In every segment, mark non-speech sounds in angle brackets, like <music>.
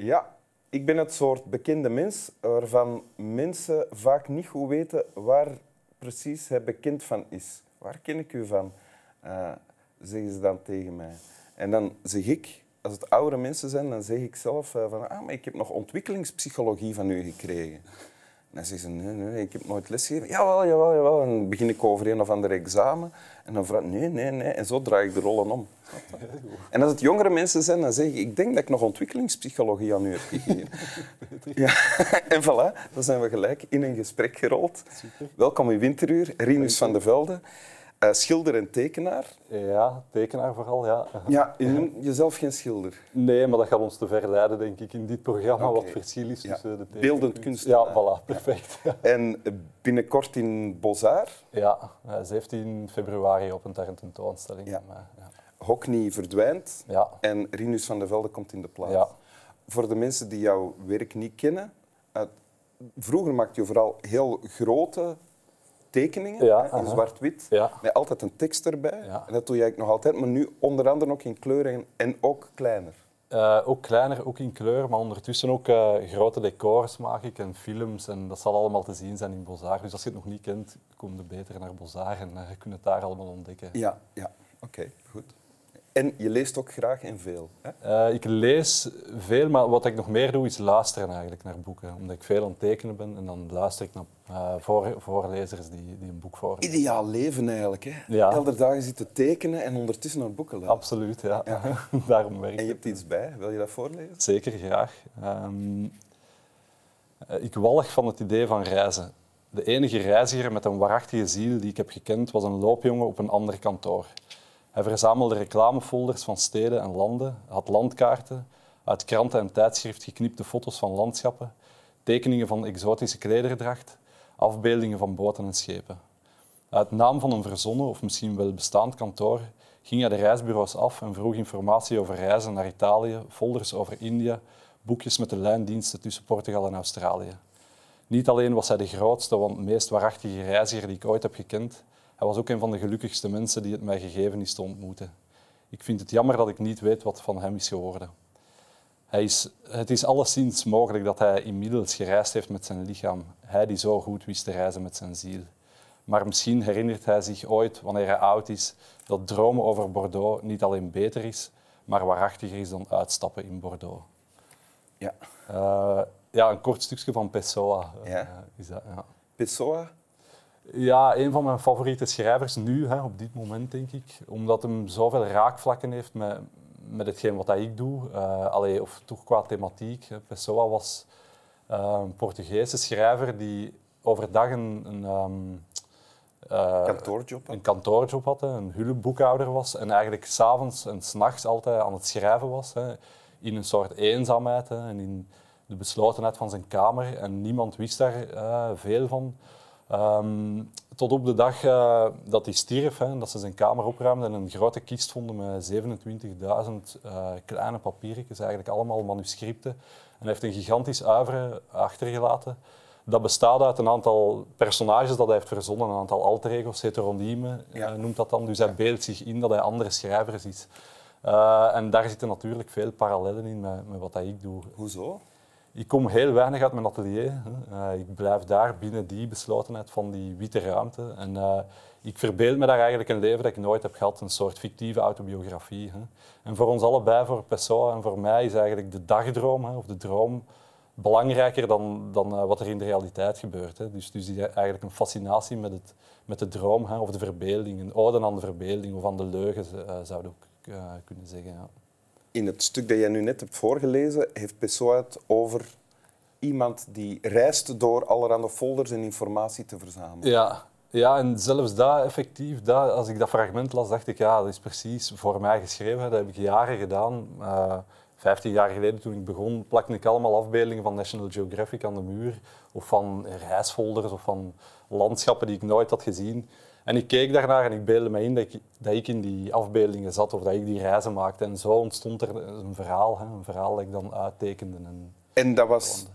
Ja, ik ben het soort bekende mens waarvan mensen vaak niet goed weten waar precies hij bekend van is. Waar ken ik u van? Uh, zeggen ze dan tegen mij. En dan zeg ik, als het oudere mensen zijn, dan zeg ik zelf uh, van ah, maar ik heb nog ontwikkelingspsychologie van u gekregen. En dan zeggen ze, nee, nee, ik heb nooit lesgegeven. Jawel, jawel, jawel. En dan begin ik over een of ander examen. En dan vraag ik, nee, nee, nee. En zo draai ik de rollen om. <laughs> En als het jongere mensen zijn, dan zeg ik, ik denk dat ik nog ontwikkelingspsychologie aan u heb gegeven. ja. <laughs> En voilà, dan zijn we gelijk in een gesprek gerold. Super. Welkom in Winteruur, Rinus van de Velde. Uh, schilder en tekenaar? Ja, tekenaar vooral, ja. Ja, je noemt jezelf geen schilder? Nee, maar dat gaat ons te ver leiden, denk ik, in dit programma, wat verschil is tussen de tekenaar. Beeldend kunstenaar. Ja, voilà, perfect. En binnenkort in Bozar? Ja, 17 februari op een tentoonstelling. Ja. ja. Hockney verdwijnt en Rinus van der Velde komt in de plaats. Ja. Voor de mensen die jouw werk niet kennen, vroeger maakte je vooral heel grote tekeningen ja, in zwart-wit, ja. met altijd een tekst erbij. En dat doe eigenlijk nog altijd, maar nu onder andere ook in kleur en, en ook kleiner. Uh, ook kleiner, ook in kleur, maar ondertussen ook uh, grote decors maak ik en films. En dat zal allemaal te zien zijn in Bozar. Dus als je het nog niet kent, kom je beter naar Bozar en uh, je kunt het daar allemaal ontdekken. Ja, ja. oké, goed. En je leest ook graag en veel? Hè? Uh, ik lees veel, maar wat ik nog meer doe is luisteren eigenlijk naar boeken. Omdat ik veel aan het tekenen ben en dan luister ik naar uh, voor, voorlezers die, die een boek voorlezen. Ideaal leven eigenlijk. Hè? Ja. Elke dagen zitten tekenen en ondertussen naar boeken lezen. Absoluut, ja. ja. <laughs> Daarom werk En je hebt iets bij. Wil je dat voorlezen? Zeker, graag. Um, ik walg van het idee van reizen. De enige reiziger met een waarachtige ziel die ik heb gekend was een loopjongen op een ander kantoor. Hij verzamelde reclamefolders van steden en landen, had landkaarten, uit kranten en tijdschrift geknipte foto's van landschappen, tekeningen van exotische klederdracht, afbeeldingen van boten en schepen. Uit naam van een verzonnen of misschien wel bestaand kantoor ging hij de reisbureaus af en vroeg informatie over reizen naar Italië, folders over India, boekjes met de lijndiensten tussen Portugal en Australië. Niet alleen was hij de grootste, want meest waarachtige reiziger die ik ooit heb gekend, hij was ook een van de gelukkigste mensen die het mij gegeven is te ontmoeten. Ik vind het jammer dat ik niet weet wat van hem is geworden. Hij is, het is alleszins mogelijk dat hij inmiddels gereisd heeft met zijn lichaam, hij die zo goed wist te reizen met zijn ziel. Maar misschien herinnert hij zich ooit, wanneer hij oud is, dat dromen over Bordeaux niet alleen beter is, maar waarachtiger is dan uitstappen in Bordeaux. Ja. Uh, ja, een kort stukje van Pessoa ja. Uh, is dat. Ja. Pessoa? Ja, een van mijn favoriete schrijvers nu, hè, op dit moment denk ik. Omdat hem zoveel raakvlakken heeft met, met hetgeen wat ik doe. Uh, allee, of toch qua thematiek. Pessoa was uh, een Portugese schrijver die overdag een, een, um, uh, kantoorjob, had. een kantoorjob had, een hulpboekhouder was. En eigenlijk s'avonds en s'nachts altijd aan het schrijven was. Hè, in een soort eenzaamheid hè, en in de beslotenheid van zijn kamer. En niemand wist daar veel van. Um, tot op de dag uh, dat hij stierf, hè, dat ze zijn kamer opruimden en een grote kist vonden met 27.000 uh, kleine papiertjes, eigenlijk allemaal manuscripten. En hij heeft een gigantisch uivre achtergelaten. Dat bestaat uit een aantal personages dat hij heeft verzonnen, een aantal alter ego's, heteroniemen ja. uh, noemt dat dan. Dus hij beeldt zich in dat hij andere schrijvers is. En daar zitten natuurlijk veel parallellen in met, met wat ik doe. Hoezo? Ik kom heel weinig uit mijn atelier. Uh, ik blijf daar binnen die beslotenheid van die witte ruimte. En uh, ik verbeeld me daar eigenlijk een leven dat ik nooit heb gehad, een soort fictieve autobiografie. Hè. En voor ons allebei, voor Pessoa en voor mij, is eigenlijk de dagdroom hè, of de droom belangrijker dan, dan uh, wat er in de realiteit gebeurt. Hè. Dus, dus eigenlijk een fascinatie met, het, met de droom hè, of de verbeelding, een ode aan de verbeelding of aan de leugen, zouden we ook kunnen zeggen. Ja in het stuk dat jij nu net hebt voorgelezen, heeft Pessoa het over iemand die reist door allerhande folders en informatie te verzamelen. Ja, ja en zelfs dat effectief, dat, als ik dat fragment las, dacht ik, ja, dat is precies voor mij geschreven. Dat heb ik jaren gedaan. Uh, Vijftien jaar geleden, toen ik begon, plakte ik allemaal afbeeldingen van National Geographic aan de muur. Of van reisfolders of van landschappen die ik nooit had gezien. En ik keek daarnaar en ik beelde me in dat ik, dat ik in die afbeeldingen zat of dat ik die reizen maakte. En zo ontstond er een verhaal, hè, een verhaal dat ik dan uittekende. En, en dat was,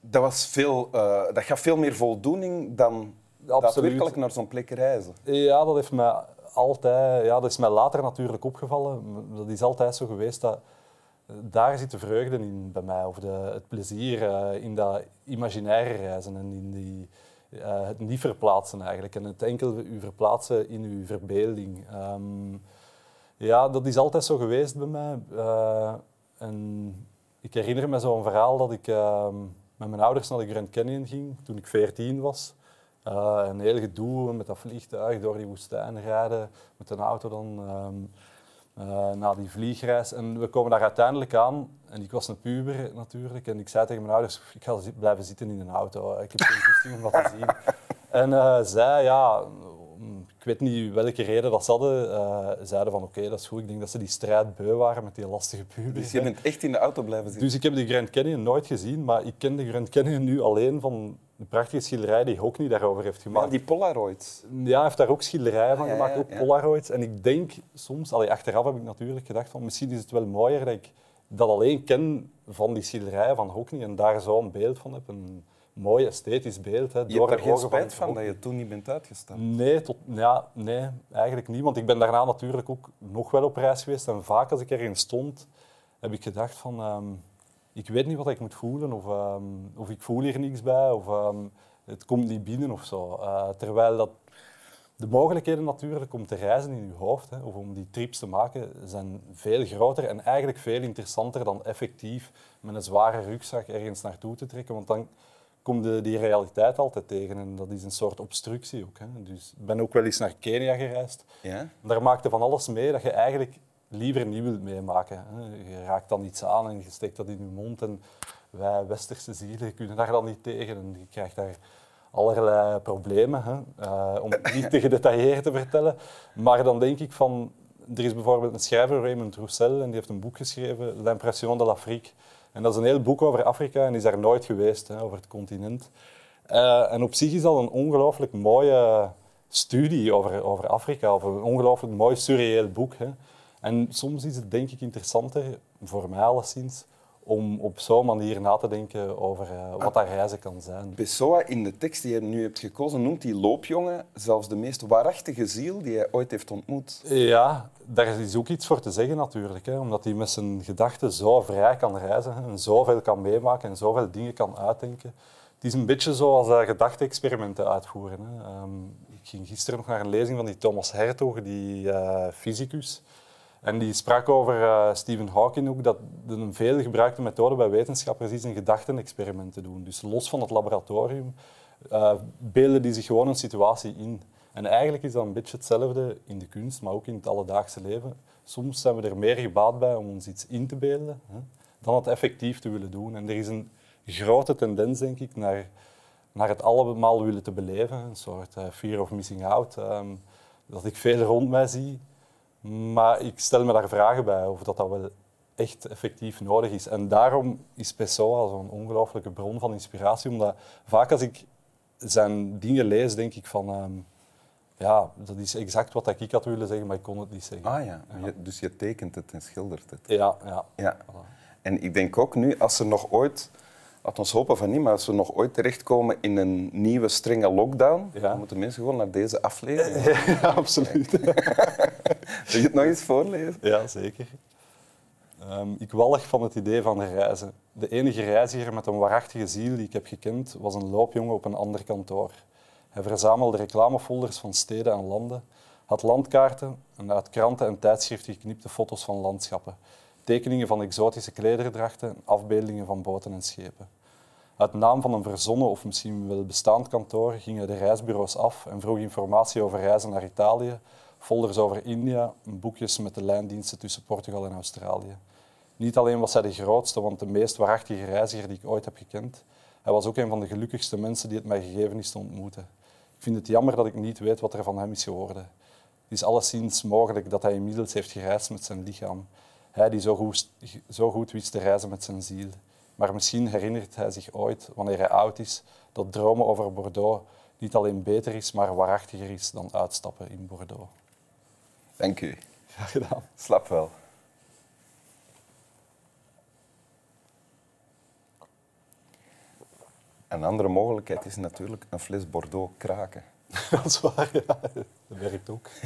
dat, was veel, uh, dat gaf veel meer voldoening dan daadwerkelijk naar zo'n plek reizen. Ja, dat heeft mij altijd, ja, dat is mij later natuurlijk opgevallen. Dat is altijd zo geweest dat daar zit de vreugde in bij mij, of de, het plezier uh, in dat imaginaire reizen en in die, uh, het niet verplaatsen eigenlijk. En het enkel u verplaatsen in uw verbeelding. Um, ja, dat is altijd zo geweest bij mij. Uh, en ik herinner me zo'n verhaal dat ik ehm, met mijn ouders naar de Grand Canyon ging toen ik 14 was. Uh, een heel gedoe met dat vliegtuig door die woestijn rijden, met een auto dan um, uh, na die vliegreis. En we komen daar uiteindelijk aan, en ik was een puber natuurlijk, en ik zei tegen mijn ouders, ik ga blijven zitten in een auto, ik heb geen goesting om dat te zien. <laughs> En uh, zij, ja, ik weet niet welke reden dat ze hadden, uh, zeiden van oké, okay, dat is goed. Ik denk dat ze die strijd beu waren met die lastige pubers. Dus je bent echt in de auto blijven zitten? Dus ik heb de Grand Canyon nooit gezien, maar ik ken de Grand Canyon nu alleen van de prachtige schilderij die Hockney daarover heeft gemaakt. Ja, die Polaroids. Ja, hij heeft daar ook schilderijen van gemaakt, ook Polaroids. En ik denk soms, allee, achteraf heb ik natuurlijk gedacht van misschien is het wel mooier dat ik dat alleen ken van die schilderijen van Hockney en daar zo'n beeld van heb. Mooi esthetisch beeld. Hè, je hebt er geen spijt van, van dat je toen niet bent uitgestapt? Nee, tot, ja, nee, eigenlijk niet. Want ik ben daarna natuurlijk ook nog wel op reis geweest. En vaak als ik erin stond, heb ik gedacht van... Um, ik weet niet wat ik moet voelen, of, um, of ik voel hier niks bij, of um, het komt niet binnen of zo. Uh, terwijl dat de mogelijkheden natuurlijk om te reizen in je hoofd, hè, of om die trips te maken, zijn veel groter en eigenlijk veel interessanter dan effectief met een zware rugzak ergens naartoe te trekken. Want dan kom je die realiteit altijd tegen en dat is een soort obstructie ook. Hè. Dus ik ben ook wel eens naar Kenia gereisd. Ja? Daar maakte van alles mee dat je eigenlijk liever niet wilt meemaken. Je raakt dan iets aan en je steekt dat in je mond. En wij westerse zielen kunnen daar dan niet tegen. En je krijgt daar allerlei problemen, hè? Uh, om het niet te gedetailleerd te vertellen. Maar dan denk ik van... Er is bijvoorbeeld een schrijver, Raymond Roussel, en die heeft een boek geschreven, L'impression de l'Afrique. En dat is een heel boek over Afrika en is daar nooit geweest, hè, over het continent. Uh, en op zich is dat een ongelooflijk mooie studie over, over Afrika, of een ongelooflijk mooi surreëel boek. Hè. En soms is het denk ik interessanter, voor mij alleszins, om op zo'n manier na te denken over uh, wat dat reizen kan zijn. Pessoa in de tekst die je nu hebt gekozen noemt die loopjongen zelfs de meest waarachtige ziel die hij ooit heeft ontmoet. Ja, daar is ook iets voor te zeggen natuurlijk. Hè, omdat hij met zijn gedachten zo vrij kan reizen en zoveel kan meemaken en zoveel dingen kan uitdenken. Het is een beetje zoals uh, gedachte-experimenten uitvoeren. Hè. Um, ik ging gisteren nog naar een lezing van die Thomas Hertog, die uh, fysicus. En die sprak over uh, Stephen Hawking ook, dat een veel gebruikte methode bij wetenschappers is een gedachtenexperiment te doen. Dus los van het laboratorium uh, beelden die zich gewoon een situatie in. En eigenlijk is dat een beetje hetzelfde in de kunst, maar ook in het alledaagse leven. Soms zijn we er meer gebaat bij om ons iets in te beelden hè, dan het effectief te willen doen. En er is een grote tendens, denk ik, naar, naar het allemaal willen te beleven. Een soort uh, fear of missing out. Um, dat ik veel rond mij zie maar ik stel me daar vragen bij of dat, dat wel echt effectief nodig is. En daarom is Pessoa zo'n ongelooflijke bron van inspiratie. Omdat vaak als ik zijn dingen lees, denk ik van... Um, ja, dat is exact wat ik had willen zeggen, maar ik kon het niet zeggen. Ah ja, ja. dus je tekent het en schildert het. Ja, ja. ja. En ik denk ook nu, als er nog ooit laat ons hopen van niet, maar als we nog ooit terechtkomen in een nieuwe strenge lockdown, dan moeten mensen gewoon naar deze aflevering. <laughs> Ja, absoluut. <laughs> Wil je het nog eens voorlezen? Ja, zeker. Um, ik walg van het idee van reizen. De enige reiziger met een waarachtige ziel die ik heb gekend was een loopjongen op een ander kantoor. Hij verzamelde reclamefolders van steden en landen, had landkaarten en uit kranten en tijdschriften geknipte foto's van landschappen tekeningen van exotische klederdrachten, afbeeldingen van boten en schepen. Uit naam van een verzonnen of misschien wel bestaand kantoor gingen de reisbureaus af en vroeg informatie over reizen naar Italië, folders over India boekjes met de lijndiensten tussen Portugal en Australië. Niet alleen was hij de grootste, want de meest waarachtige reiziger die ik ooit heb gekend, hij was ook een van de gelukkigste mensen die het mij gegeven is te ontmoeten. Ik vind het jammer dat ik niet weet wat er van hem is geworden. Het is alleszins mogelijk dat hij inmiddels heeft gereisd met zijn lichaam hij die zo goed, zo goed wist te reizen met zijn ziel. Maar misschien herinnert hij zich ooit, wanneer hij oud is, dat dromen over Bordeaux niet alleen beter is, maar waarachtiger is dan uitstappen in Bordeaux. Dank u. Graag gedaan. Slap wel. Een andere mogelijkheid is natuurlijk een fles Bordeaux kraken. <laughs> Dat is waar, ja. Dat werkt ook. <laughs>